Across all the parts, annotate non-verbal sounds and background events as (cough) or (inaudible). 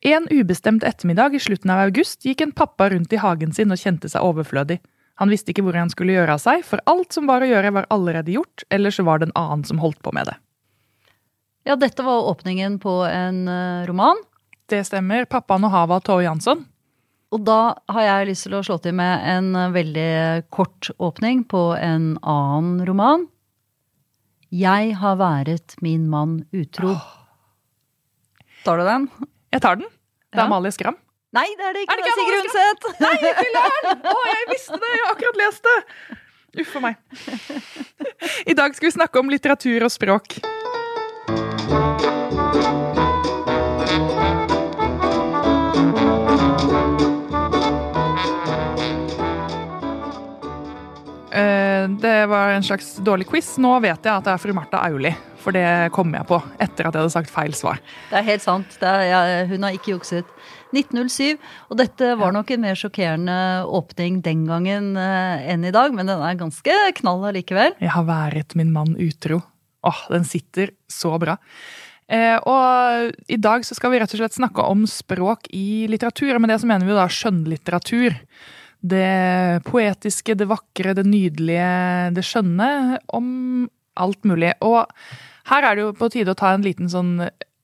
En ubestemt ettermiddag i slutten av august gikk en pappa rundt i hagen sin og kjente seg overflødig. Han visste ikke hvor han skulle gjøre av seg, for alt som var å gjøre, var allerede gjort, eller så var det en annen som holdt på med det. Ja, dette var åpningen på en eh, roman. Det stemmer. Pappaen og havet av Tove Jansson. Og da har jeg lyst til å slå til med en eh, veldig kort åpning på en annen roman. Jeg har været min mann utro. Tar du den? Jeg tar den. Det er Ja. Amalie Skram. Nei, det er det ikke. Er det ikke Sigrid Undset. Nei, filler'n! Å, jeg visste det! Jeg har akkurat lest det! Uff a meg. (laughs) I dag skal vi snakke om litteratur og språk. En slags dårlig quiz. Nå vet jeg at det er fru Martha Auli, for det kom jeg på etter at jeg hadde sagt feil svar. Det er helt sant. Er, ja, hun har ikke jukset. 1907. Og dette var nok en mer sjokkerende åpning den gangen eh, enn i dag, men den er ganske knall allikevel. Jeg har vært min mann utro. Åh, den sitter så bra. Eh, og i dag så skal vi rett og slett snakke om språk i litteratur. Med det så mener vi jo da skjønnlitteratur. Det poetiske, det vakre, det nydelige, det skjønne. Om alt mulig. Og her er det jo på tide å ta en liten sånn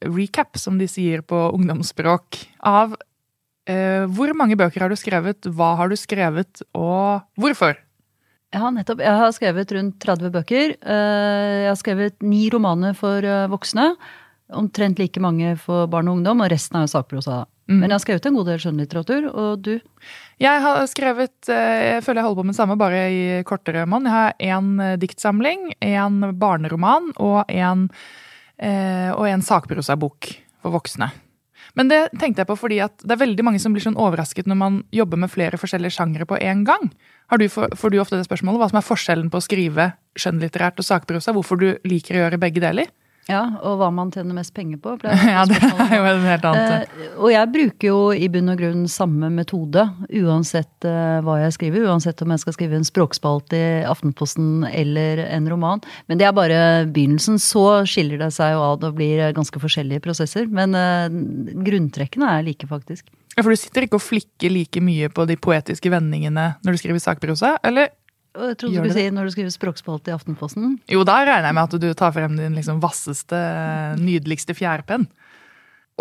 recap, som de sier på ungdomsspråk, av eh, hvor mange bøker har du skrevet, hva har du skrevet, og hvorfor? Ja, nettopp. Jeg har skrevet rundt 30 bøker. Eh, Jeg har skrevet ni romaner for eh, voksne. Omtrent like mange for barn og ungdom, og resten er jo sakprosa. Mm. Men jeg har skrevet en god del skjønnlitteratur, og du? Jeg har skrevet eh, Jeg føler jeg holder på med det samme, bare i kortere monn. Jeg har én diktsamling, én barneroman og en, eh, og en sakprosabok for voksne. Men det tenkte jeg på fordi at det er veldig mange som blir sånn overrasket når man jobber med flere forskjellige sjangre på én gang. Har du, får du ofte det spørsmålet? Hva som er forskjellen på å skrive skjønnlitterært og sakprosa? Hvorfor du liker å gjøre begge deler? Ja, og hva man tjener mest penger på. jeg Ja, det er (laughs) jo en helt annet. Eh, og jeg bruker jo i bunn og grunn samme metode, uansett eh, hva jeg skriver. Uansett om jeg skal skrive en språkspalte i Aftenposten eller en roman. Men det er bare begynnelsen. Så skiller det seg jo av og blir ganske forskjellige prosesser. Men eh, grunntrekkene er like, faktisk. Ja, For du sitter ikke og flikker like mye på de poetiske vendingene når du skriver sakprosa, eller? Og jeg trodde Gjør du skulle si når du skriver språkspalte i Aftenposten. Jo, da regner jeg med at du tar frem din liksom vasseste, nydeligste fjærpenn.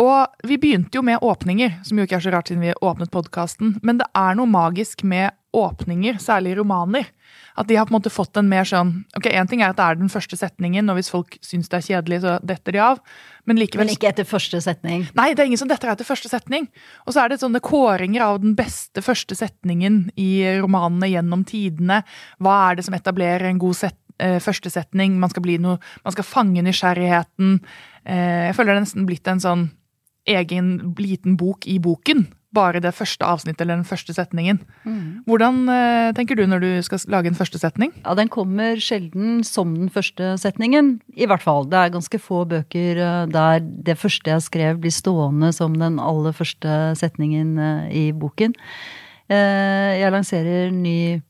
Og vi begynte jo med åpninger, som jo ikke er så rart siden vi åpnet podkasten. Men det er noe magisk med åpninger, særlig romaner. At de har på en måte fått en mer sånn Ok, én ting er at det er den første setningen, og hvis folk syns det er kjedelig, så detter de av. Men likevel Men ikke etter første setning. Nei, det er ingen som detter av etter første setning. Og så er det sånne kåringer av den beste første setningen i romanene gjennom tidene. Hva er det som etablerer en god set, eh, første setning? Man skal, bli noe, man skal fange nysgjerrigheten. Eh, jeg føler det er nesten blitt en sånn egen liten bok i boken. Bare det første avsnittet eller den første setningen. Hvordan eh, tenker du når du skal lage en første setning? Ja, den kommer sjelden som den første setningen. I hvert fall. Det er ganske få bøker eh, der det første jeg skrev, blir stående som den aller første setningen eh, i boken. Jeg lanserer ny,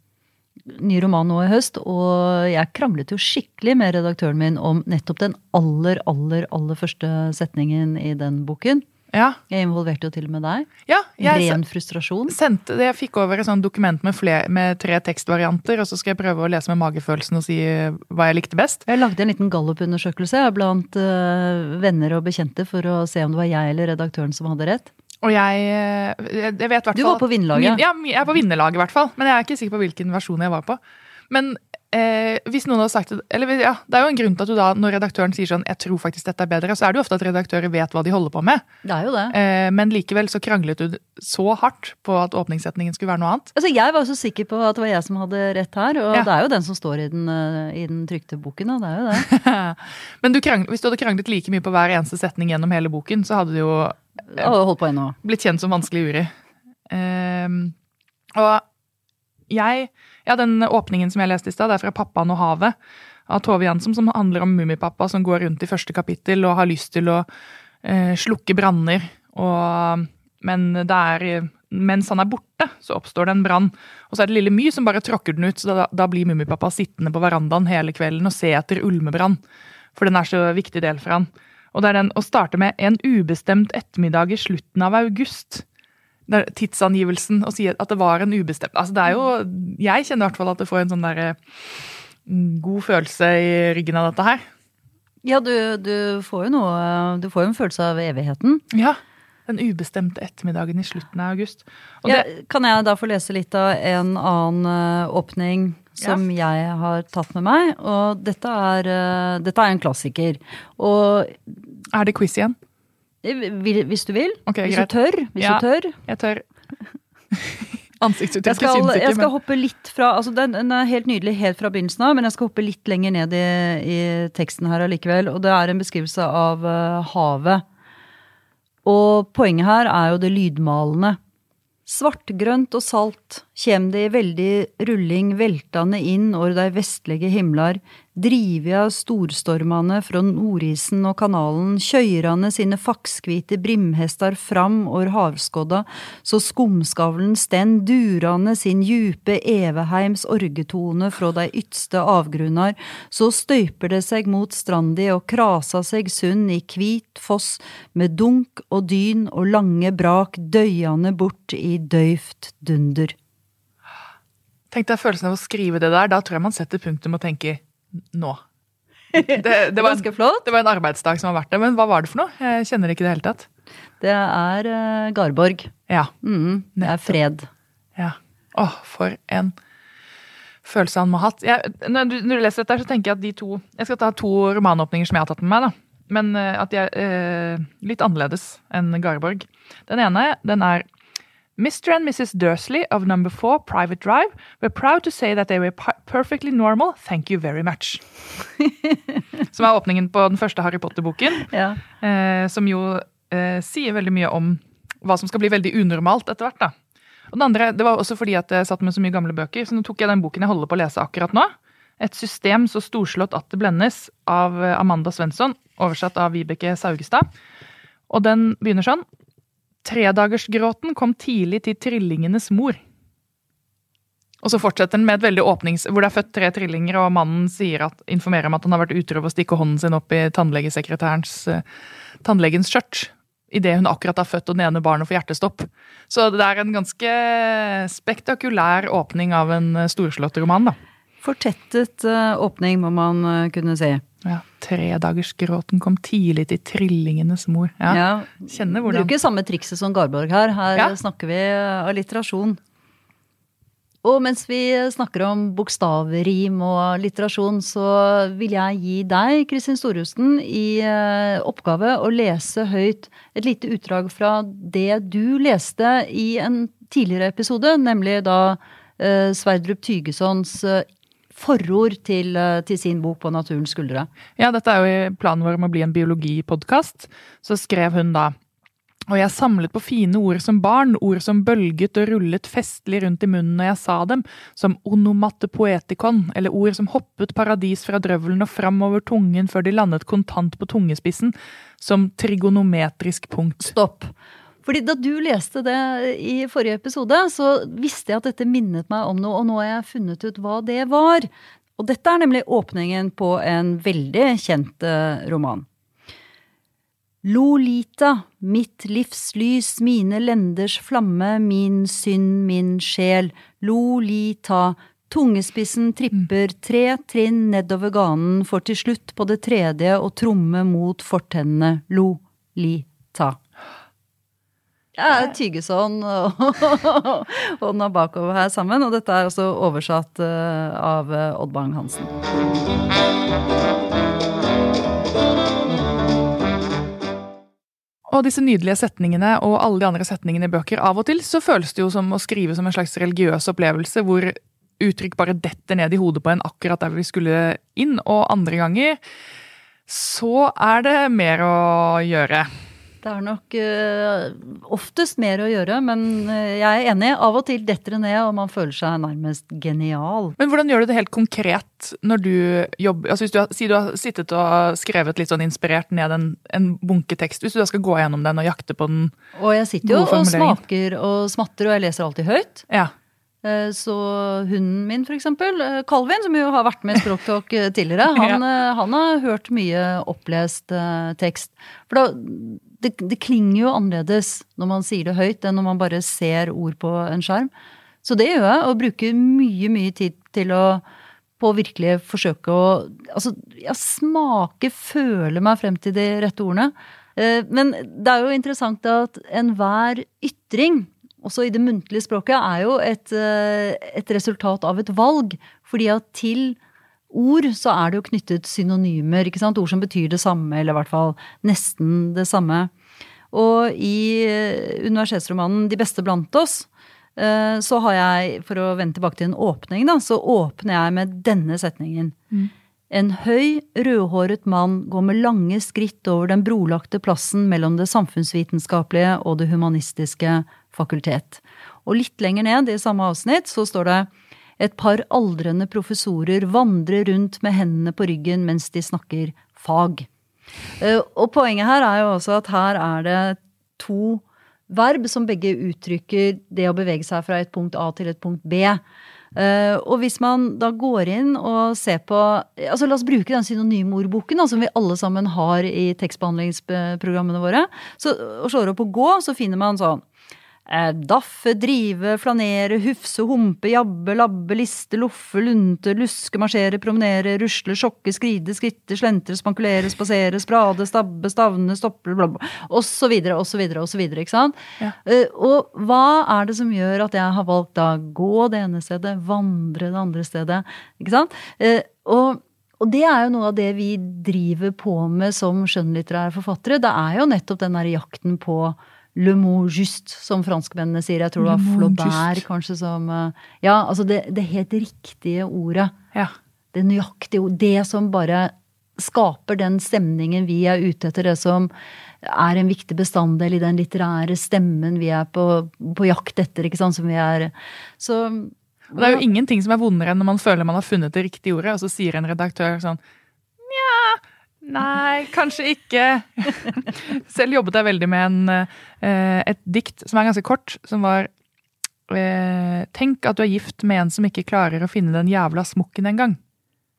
ny roman nå i høst, og jeg kranglet jo skikkelig med redaktøren min om nettopp den aller, aller, aller første setningen i den boken. Ja, Jeg involverte jo til og med deg. ja jeg, Ren frustrasjon. sendte det, jeg fikk over et sånt dokument med, flere, med tre tekstvarianter, og så skal jeg prøve å lese med magefølelsen og si eh, hva jeg likte best. Jeg lagde en liten gallupundersøkelse blant øh, venner og bekjente for å se om det var jeg eller redaktøren som hadde rett. Og jeg, eh, jeg vet hvert Du var på vinnerlaget. Ja, jeg er på vinnerlaget i hvert fall. Men jeg er ikke sikker på hvilken versjon jeg var på. Men eh, hvis noen hadde sagt det Eller ja, det er jo en grunn til at du da, når redaktøren sier sånn 'jeg tror faktisk dette er bedre', så er det jo ofte at redaktører vet hva de holder på med. Det er jo det. Eh, men likevel så kranglet du så hardt på at åpningssetningen skulle være noe annet. Altså, jeg var jo så sikker på at det var jeg som hadde rett her, og Ja. det er jo den som står i den, eh, i den trykte boken. Da. Det er jo det. (laughs) Men du kranglet, hvis du hadde kranglet like mye på hver eneste setning gjennom hele boken, så hadde du jo eh, blitt kjent som vanskelig jury. Eh, og jeg Ja, den åpningen som jeg leste i stad, er fra 'Pappaen og havet' av Tove Jansson, som handler om Mummipappa som går rundt i første kapittel og har lyst til å eh, slukke branner. Og, men det er mens han er borte, så oppstår det en brann. Og så er det lille My som bare tråkker den ut, så da, da blir Mummipappa sittende på verandaen hele kvelden og se etter ulmebrann. For den er så viktig del for han. Og det er den å starte med en ubestemt ettermiddag i slutten av august. Tidsangivelsen og si at det var en ubestemt Altså det er jo Jeg kjenner i hvert fall at det får en sånn derre mm, god følelse i ryggen av dette her. Ja, du, du får jo noe Du får jo en følelse av evigheten. Ja. Den ubestemte ettermiddagen i slutten av august. Ja, det, kan jeg da få lese litt av en annen eh, åpning som jeg har tatt med meg? Og dette er, eh, dette er en klassiker. Og er det quiz igjen? Hvis du vil, Okay, hvis greit. du tør, hvis Ja. du tør. Jeg tør. (laughs) Ansiktsuttrykket syns ikke, jeg skal men hoppe litt fra altså den, den er helt nydelig helt fra begynnelsen av, men jeg skal hoppe litt lenger ned i, i teksten her allikevel. Og det er en beskrivelse av uh, havet. Og poenget her er jo det lydmalende. Svartgrønt og salt kjem det i veldig rulling veltande inn over dei vestlige himlar, drive av storstormane fra nordisen og kanalen, køyrande sine fakskvite brimhestar fram over havskodda, så skumskavlen sten durande sin djupe eveheims orgetone fra de ytste avgrunnar, så støyper det seg mot strandi og krasa seg sund i kvit foss med dunk og dyn og lange brak døyande bort i døyft dunder. Tenk deg følelsen av å skrive det der. Da tror jeg man setter punktum og tenker nå. Det, det, var en, det var en arbeidsdag som har vært det, men hva var det for noe? Jeg kjenner det ikke i det hele tatt. Det er uh, Garborg. Ja. Mm, det er fred. ja. Å, for en følelse han må ha hatt. Jeg, når, du, når du leser dette, så tenker jeg at de to Jeg skal ta to romanåpninger som jeg har tatt med meg. da. Men uh, at de er uh, litt annerledes enn Garborg. Den ene den er Mr. and Mrs. Dursley of number four Private Drive were proud to say that they were perfectly normal. Thank you very much. (laughs) som er åpningen på den første Harry Potter-boken. Ja. eh, som jo eh, sier veldig mye om hva som skal bli veldig unormalt etter hvert. da. Og den andre, Det var også fordi at jeg satt med så mye gamle bøker, så nå tok jeg den boken jeg holder på å lese akkurat nå. Et system så storslått at det blendes, av eh, Amanda Svensson, oversatt av Vibeke Saugestad. Og den begynner sånn. Tredagersgråten kom tidlig til trillingenes mor. Og så fortsetter den med et veldig åpnings... Hvor det er født tre trillinger, og mannen at, informerer om at han har vært utro ved å stikke hånden sin opp i eh, tannlegens skjørt. Idet hun akkurat har født og det ene barnet får hjertestopp. Så det er en ganske spektakulær åpning av en eh, storslått roman, da. Fortettet eh, åpning, må man kunne si. Ja, Tredagersgråten kom tidlig til trillingenes mor. Ja, Ja. Kjenner hvordan Bruker samme trikset som Garborg her. Her Ja. snakker vi alliterasjon. Og mens vi snakker om bokstavrim og litterasjon, så vil jeg gi deg, Kristin Storhusten, i eh, oppgave å lese høyt et lite utdrag fra det du leste i en tidligere episode, nemlig da eh, Sverdrup Tygesons eh, forord til, eh, til sin bok På naturens skuldre. Ja, dette er jo i planen vår om å bli en biologipodkast. Så skrev hun da Og jeg samlet på fine ord som barn, ord som bølget og rullet festlig rundt i munnen når jeg sa dem, som onomatte poetikon, eller ord som hoppet paradis fra drøvelen og fram over tungen før de landet kontant på tungespissen, som trigonometrisk punkt. Stopp. Fordi da du leste det i forrige episode, så visste jeg at dette minnet meg om noe, og nå har jeg funnet ut hva det var. Og dette er nemlig åpningen på en veldig kjent eh, roman. Lolita, mitt livs lys, mine lenders flamme, min synd, min sjel. Lolita, tungespissen tripper tre trinn nedover ganen, for til slutt på det tredje å tromme mot fortennene. Lolita. Ja, Tygeson og, og (laughs) Nabakov her sammen. Og dette er også oversatt uh, av uh, Odd Bang-Hansen. Og disse nydelige setningene og alle de andre setningene i bøker, av og til så føles det jo som å skrive som en slags religiøs opplevelse, hvor uttrykk bare detter ned i hodet på en akkurat der vi skulle inn, og andre ganger så er det mer å gjøre. Det er nok uh, oftest mer å gjøre, men uh, jeg er enig. Av og til detter det ned, og man føler seg nærmest genial. Men hvordan gjør du det helt konkret når du jobber altså hvis du har, Si du har sittet og skrevet litt sånn inspirert ned en, en bunke tekst. Hvis du da skal gå gjennom den og jakte på den Og jeg sitter jo og smaker og smatter, og jeg leser alltid høyt. Ja. Eh, så hunden min, eksempel, Calvin, som jo har vært med i Språktalk tidligere, (laughs) han, ja. han, har hørt mye opplest tekst. For da det, det, klinger jo annerledes når man sier det høyt, enn når man bare ser ord på en skjerm. Så det gjør jeg, og bruker mye, mye tid til å på virkelig forsøke å Altså, ja, smake, føle meg frem til de rette ordene. Eh, men det er jo interessant at enhver ytring, også i det muntlige språket, er jo et, eh, et resultat av et valg. Fordi at til ord så er det jo knyttet synonymer. ikke sant? Ord som betyr det samme, eller i hvert fall nesten det samme. Og i eh, universitetsromanen De beste blant oss eh, så har jeg, for å vende tilbake til en åpning, da, så åpner jeg med denne setningen. Mm. En høy, rødhåret mann går med lange skritt over den brolagte plassen mellom det samfunnsvitenskapelige og det humanistiske fakultet. Og litt lenger ned i samme avsnitt så står det et par aldrende professorer vandrer rundt med hendene på ryggen mens de snakker fag. Eh, og poenget her er jo også at her er det to verb som begge uttrykker det å bevege seg fra et punkt A til et punkt B. Uh, og hvis man da går inn og ser på altså La oss bruke den synonymordboken som vi alle sammen har i tekstbehandlingsprogrammene våre. Så, og slår opp på gå, så finner man sånn Eh, daffe, drive, flanere, hufse, humpe, jabbe, labbe, liste, loffe, lunte, luske, marsjere, promenere, rusle, sjokke, skride, skritte, slentre, spankulere, spasere, sprade, stabbe, stavne, stoppe, bla, bla, og så videre, Ikke sant? Ja. Uh, og hva er det som gjør at jeg har valgt da gå det ene stedet, vandre det andre stedet? Ikke sant? Uh, og og det er jo noe av det vi driver på med som skjønnlitterære forfattere. Det er jo nettopp den der jakten på Le mot juste, som franskmennene sier. Jeg tror det var Flaubert kanskje som eh, Ja, altså det, det helt riktige ordet. Ja. Det nøyaktige ordet. Det som bare skaper den stemningen vi er ute etter. Det som er en viktig bestanddel i den litterære stemmen vi er på, på jakt etter. ikke sant, som vi er. Så og det er jo ingenting som er vondere enn når man føler man har funnet det riktige ordet, og så sier en redaktør sånn Nei, kanskje ikke. (laughs) Selv jobbet jeg veldig med en, eh, et dikt som er ganske kort, som var eh, Tenk at du er gift med en som ikke klarer å finne den jævla smokken engang.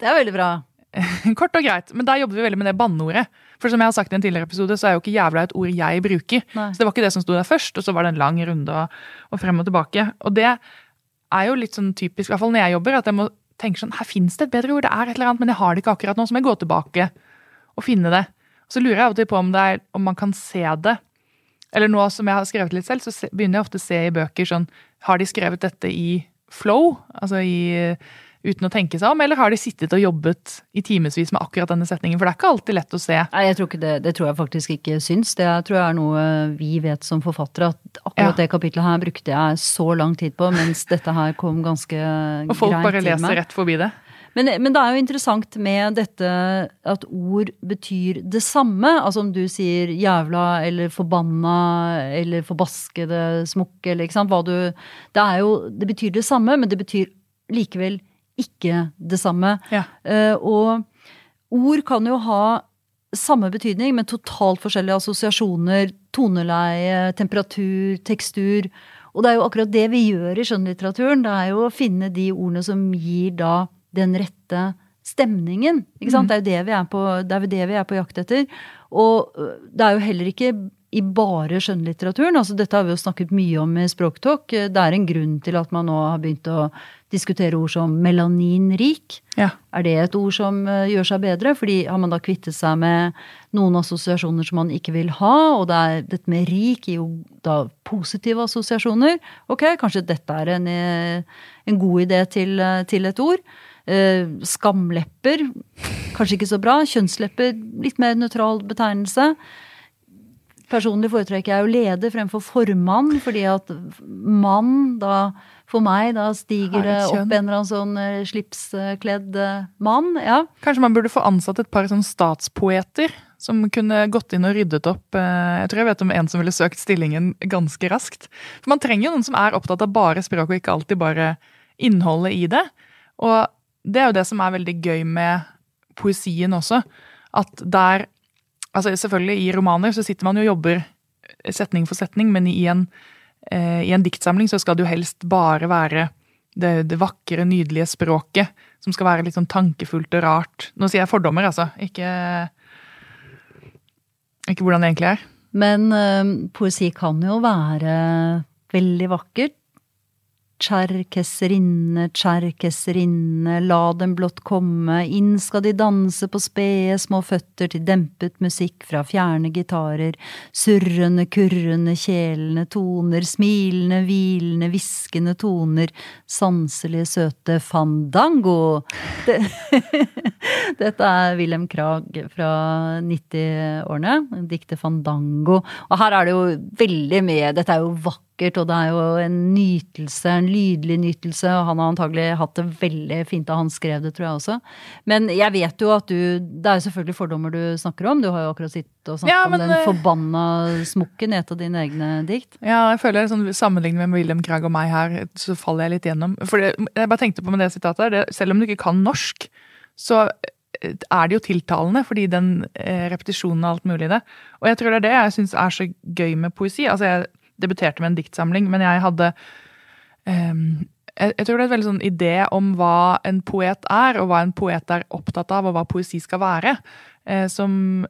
Det er veldig bra. (laughs) Kort og greit, men da jobber vi veldig med det banneordet. For som jeg har sagt i en tidligere episode, så er jo ikke jævla et ord jeg bruker. Nei. Så det var ikke det som sto der først, og så var det en lang runde og, og frem og tilbake. Og det er jo litt sånn typisk, i hvert fall når jeg jobber, at jeg må tenke sånn Her fins det et bedre ord, det er et eller annet, men jeg har det ikke akkurat nå, så må jeg gå tilbake å finne det. Så lurer jeg av og til på om, er, om, man kan se det. Eller nå som jeg har skrevet litt selv, så begynner jeg ofte å se i bøker sånn Har de skrevet dette i flow? Altså i, uten å tenke seg om? Eller har de sittet og jobbet i timevis med akkurat denne setningen? For det er ikke alltid lett å se. Nei, jeg tror det, det, tror jeg faktisk ikke syns. Det tror jeg er noe vi vet som forfattere. At akkurat ja. det kapitlet her brukte jeg så lang tid på, mens dette her kom ganske greit til meg. Og folk bare leser rett forbi det? Men, men, det er jo interessant med dette at ord betyr det samme. Altså om du sier jævla eller forbanna eller forbaskede smukke eller ikke sant. Hva du Det er jo Det betyr det samme, men det betyr likevel ikke det samme. Ja. Uh, og ord kan jo ha samme betydning, men totalt forskjellige assosiasjoner, toneleie, temperatur, tekstur. Og det er jo akkurat det vi gjør i skjønnlitteraturen. Det er jo å finne de ordene som gir da den rette stemningen. Ikke sant? Mm. Det er jo det vi er, på, det er det vi er på jakt etter. Og øh, det er jo heller ikke i bare skjønnlitteraturen. Altså, dette har vi jo snakket mye om i Språktalk. Det er en grunn til at man nå har begynt å diskutere ord som melaninrik. Ja. Er det et ord som eh, gjør seg bedre? Fordi har man da kvittet seg med noen assosiasjoner som man ikke vil ha, og det er, dette med rik gir jo da positive assosiasjoner. Ok, kanskje dette er en, eh, en god idé til, til et ord. Eh, skamlepper, kanskje ikke så bra. Kjønnslepper, litt mer nøytral betegnelse. Personlig foretrekker jeg å lede fremfor formann, fordi at mann da for meg, da stiger det opp en eller annen sånn eh, slipskledd eh, mann. Ja. Kanskje man burde få ansatt et par sånn statspoeter som kunne gått inn og ryddet opp. Jeg tror jeg vet om en som ville søkt stillingen ganske raskt. For man trenger jo noen som er opptatt av bare språk, og ikke alltid bare innholdet i det. Og det er jo det som er veldig gøy med poesien også. At der Altså selvfølgelig, i romaner så sitter man jo og jobber setning for setning, men i en, eh, i en diktsamling så skal det jo helst bare være det, det vakre, nydelige språket som skal være litt sånn tankefullt og rart. Nå sier jeg fordommer, altså. Ikke, ikke hvordan det egentlig er. Men eh, poesi kan jo være veldig vakkert. Kjerkesserinne, kjerkesserinne, la dem blott komme, inn skal de danse på spede små føtter til dempet musikk fra fjerne gitarer, surrende, kurrende, kjelende toner, smilende, hvilende, hviskende toner, sanselige, søte fandango. Det, (laughs) dette er Wilhelm Krag fra 90-årene, diktet Fandango. Og her er det jo veldig mye Dette er jo vakkert, og det er jo en nytelse, en lydlig nytelse, og han har antagelig hatt det veldig fint da han skrev det, tror jeg også. Men jeg vet jo at du Det er jo selvfølgelig fordommer du snakker om. Du har jo akkurat sittet og snakket Ja, om den eh, forbanna smukken i et av dine egne dikt. Ja, jeg føler sånn, Sammenlignet med William Krag og meg her, så faller jeg litt gjennom. For det, jeg bare tenkte på med det sitatet her, selv om du ikke kan norsk, så eh, er det jo tiltalende, fordi den eh, repetisjonen og alt mulig i det. Og jeg tror det er det jeg syns er så gøy med poesi. Altså, jeg debuterte med en diktsamling, men jeg hadde um, jeg, jeg tror det er et veldig sånn idé om hva en poet er, og hva en poet er opptatt av, og hva poesi skal være. Eh, som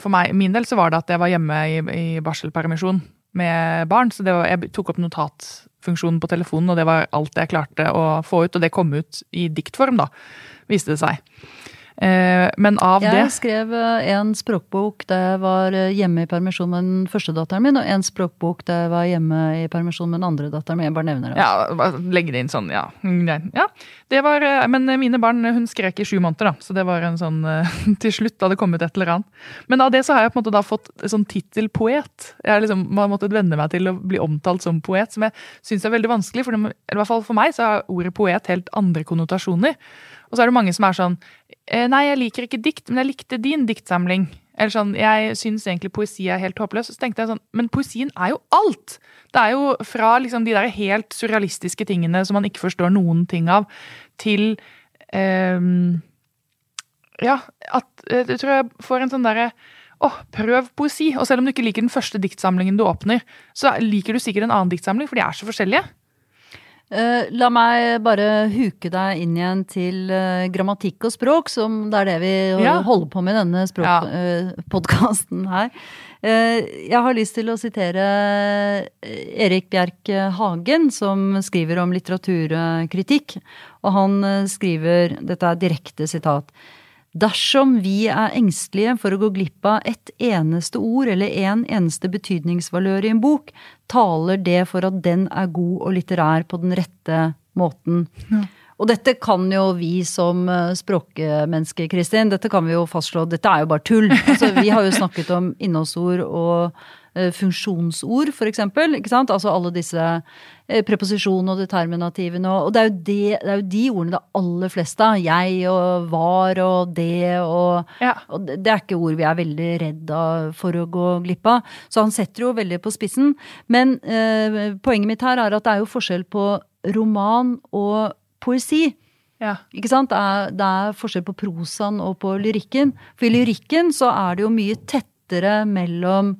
for meg, min del så var det at jeg var hjemme i, i barselpermisjon med barn. Så var, jeg tok opp notatfunksjonen på telefonen, og det var alt jeg klarte å få ut. Og det kom ut i diktform, da, viste det seg. Eh, men av Jeg det skrev eh, en språkbok da jeg var eh, hjemme i permisjon med den første datteren min, og en språkbok da jeg var hjemme i permisjon med den andre datteren min. Jeg bare nevner det. Ja, bare legge det inn sånn, ja. Ja. Det var, men mine barn hun skrek i sju måneder, da, så det var en sånn (laughs) Til slutt hadde det kommet et eller annet. Men av det så har jeg på en måte da fått sånn tittel poet. Jeg liksom har måttet venne meg til å bli omtalt som poet, som jeg syns er veldig vanskelig. For, det, i hvert fall for meg så har ordet poet helt andre konnotasjoner. Og så er det mange som er sånn Nei, jeg liker ikke dikt, men jeg likte din diktsamling. Eller sånn, Jeg syns egentlig poesi er helt håpløs. Så tenkte jeg sånn, Men poesien er jo alt! Det er jo fra liksom de der helt surrealistiske tingene som man ikke forstår noen ting av, til eh, Ja, at du jeg tror jeg får en sånn derre Åh, prøv poesi. Og selv om du ikke liker den første diktsamlingen du åpner, så liker du sikkert en annen diktsamling, for de er så forskjellige. Eh, la meg bare huke deg inn igjen til eh, grammatikk og språk, som det er det vi Ja. holder på med i denne Ja. språkpodkasten her. Eh, jeg har lyst til å sitere Erik Bjerk Hagen, som skriver om litteraturkritikk. Og han skriver, dette er direkte sitat, Dersom vi er engstelige for å gå glipp av ett eneste ord eller en eneste betydningsvalør i en bok, taler det for at den er god og litterær på den rette måten. Og dette kan jo vi som eh, språkmennesker, Kristin, dette kan vi jo fastslå, dette er jo bare tull. Altså, vi har jo snakket om innholdsord og funksjonsord, for eksempel. Ikke sant? Altså alle disse eh, preposisjonene og determinativene. Og, det, er jo det, det er jo de ordene det aller fleste av. Jeg og var og det og Ja. og det det er ikke ord vi er veldig redd for å gå glipp av. Så han setter jo veldig på spissen. Men eh, poenget mitt her er at det er jo forskjell på roman og poesi. Ja. Ikke sant? Det er, det er forskjell på prosaen og på lyrikken. For i lyrikken så er det jo mye tettere mellom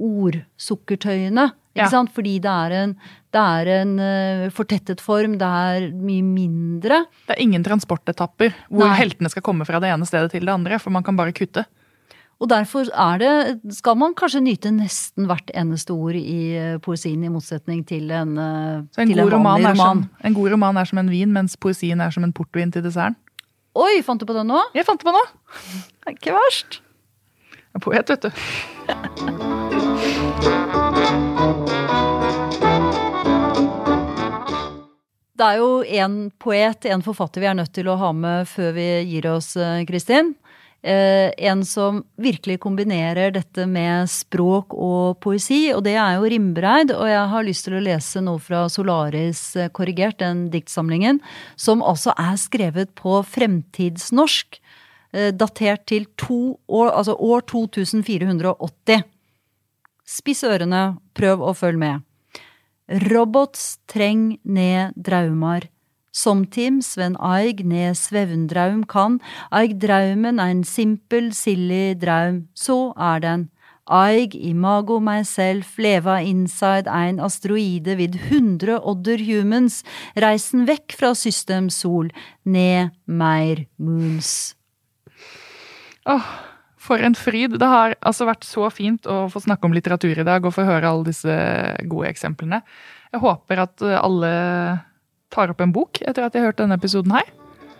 ordsukkertøyene. Ikke Ja. sant? Fordi det er en, det er en uh, fortettet form. Det er mye mindre. Det er ingen transportetapper hvor Nei. heltene skal komme fra det ene stedet til det andre, for man kan bare kutte. Og derfor er det, skal man kanskje nyte nesten hvert eneste ord i eh, poesien, i motsetning til en, eh, Så en, til god en roman vanlig roman. som, en god roman er som en vin, mens poesien er som en portvin til desserten. Oi, fant du på den nå? Jeg fant det på nå! (laughs) Det er Ikke verst. Er poet, vet du. Det er jo en poet, en forfatter vi er nødt til å ha med før vi gir oss, eh, Kristin. Eh, en som virkelig kombinerer dette med språk og poesi, og det er jo Rimbreid. Og jeg har lyst til å lese noe fra Solaris eh, korrigert, den diktsamlingen, som altså er skrevet på fremtidsnorsk, datert til år, altså år 2480. Spiss ørene, prøv å følge med. Robots treng ned draumar. Somtim Sven Aig ned svevndraum kan, aig draumen er en simpel, silly draum, så er den. Aig imago myself leva inside ein asteroide vid hundre odder humans, reisen vekk fra system sol, ned meir moons. Åh, for en fryd. Det har altså vært så fint å få snakke om litteratur i dag og få høre alle disse gode eksemplene. Jeg håper at alle tar opp en bok etter at de har hørt denne episoden her.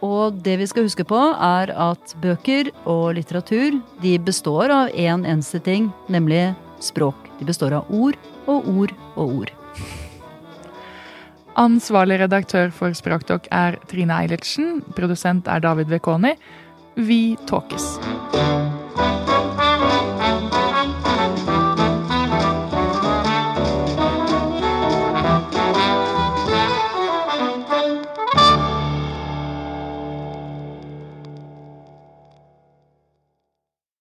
Og det vi skal huske på, er at bøker og litteratur de består av én en eneste ting, nemlig språk. De består av ord og ord og ord. Ansvarlig redaktør for Språkdokk er Trine Eilertsen. Produsent er David Vekoni vi Talkes.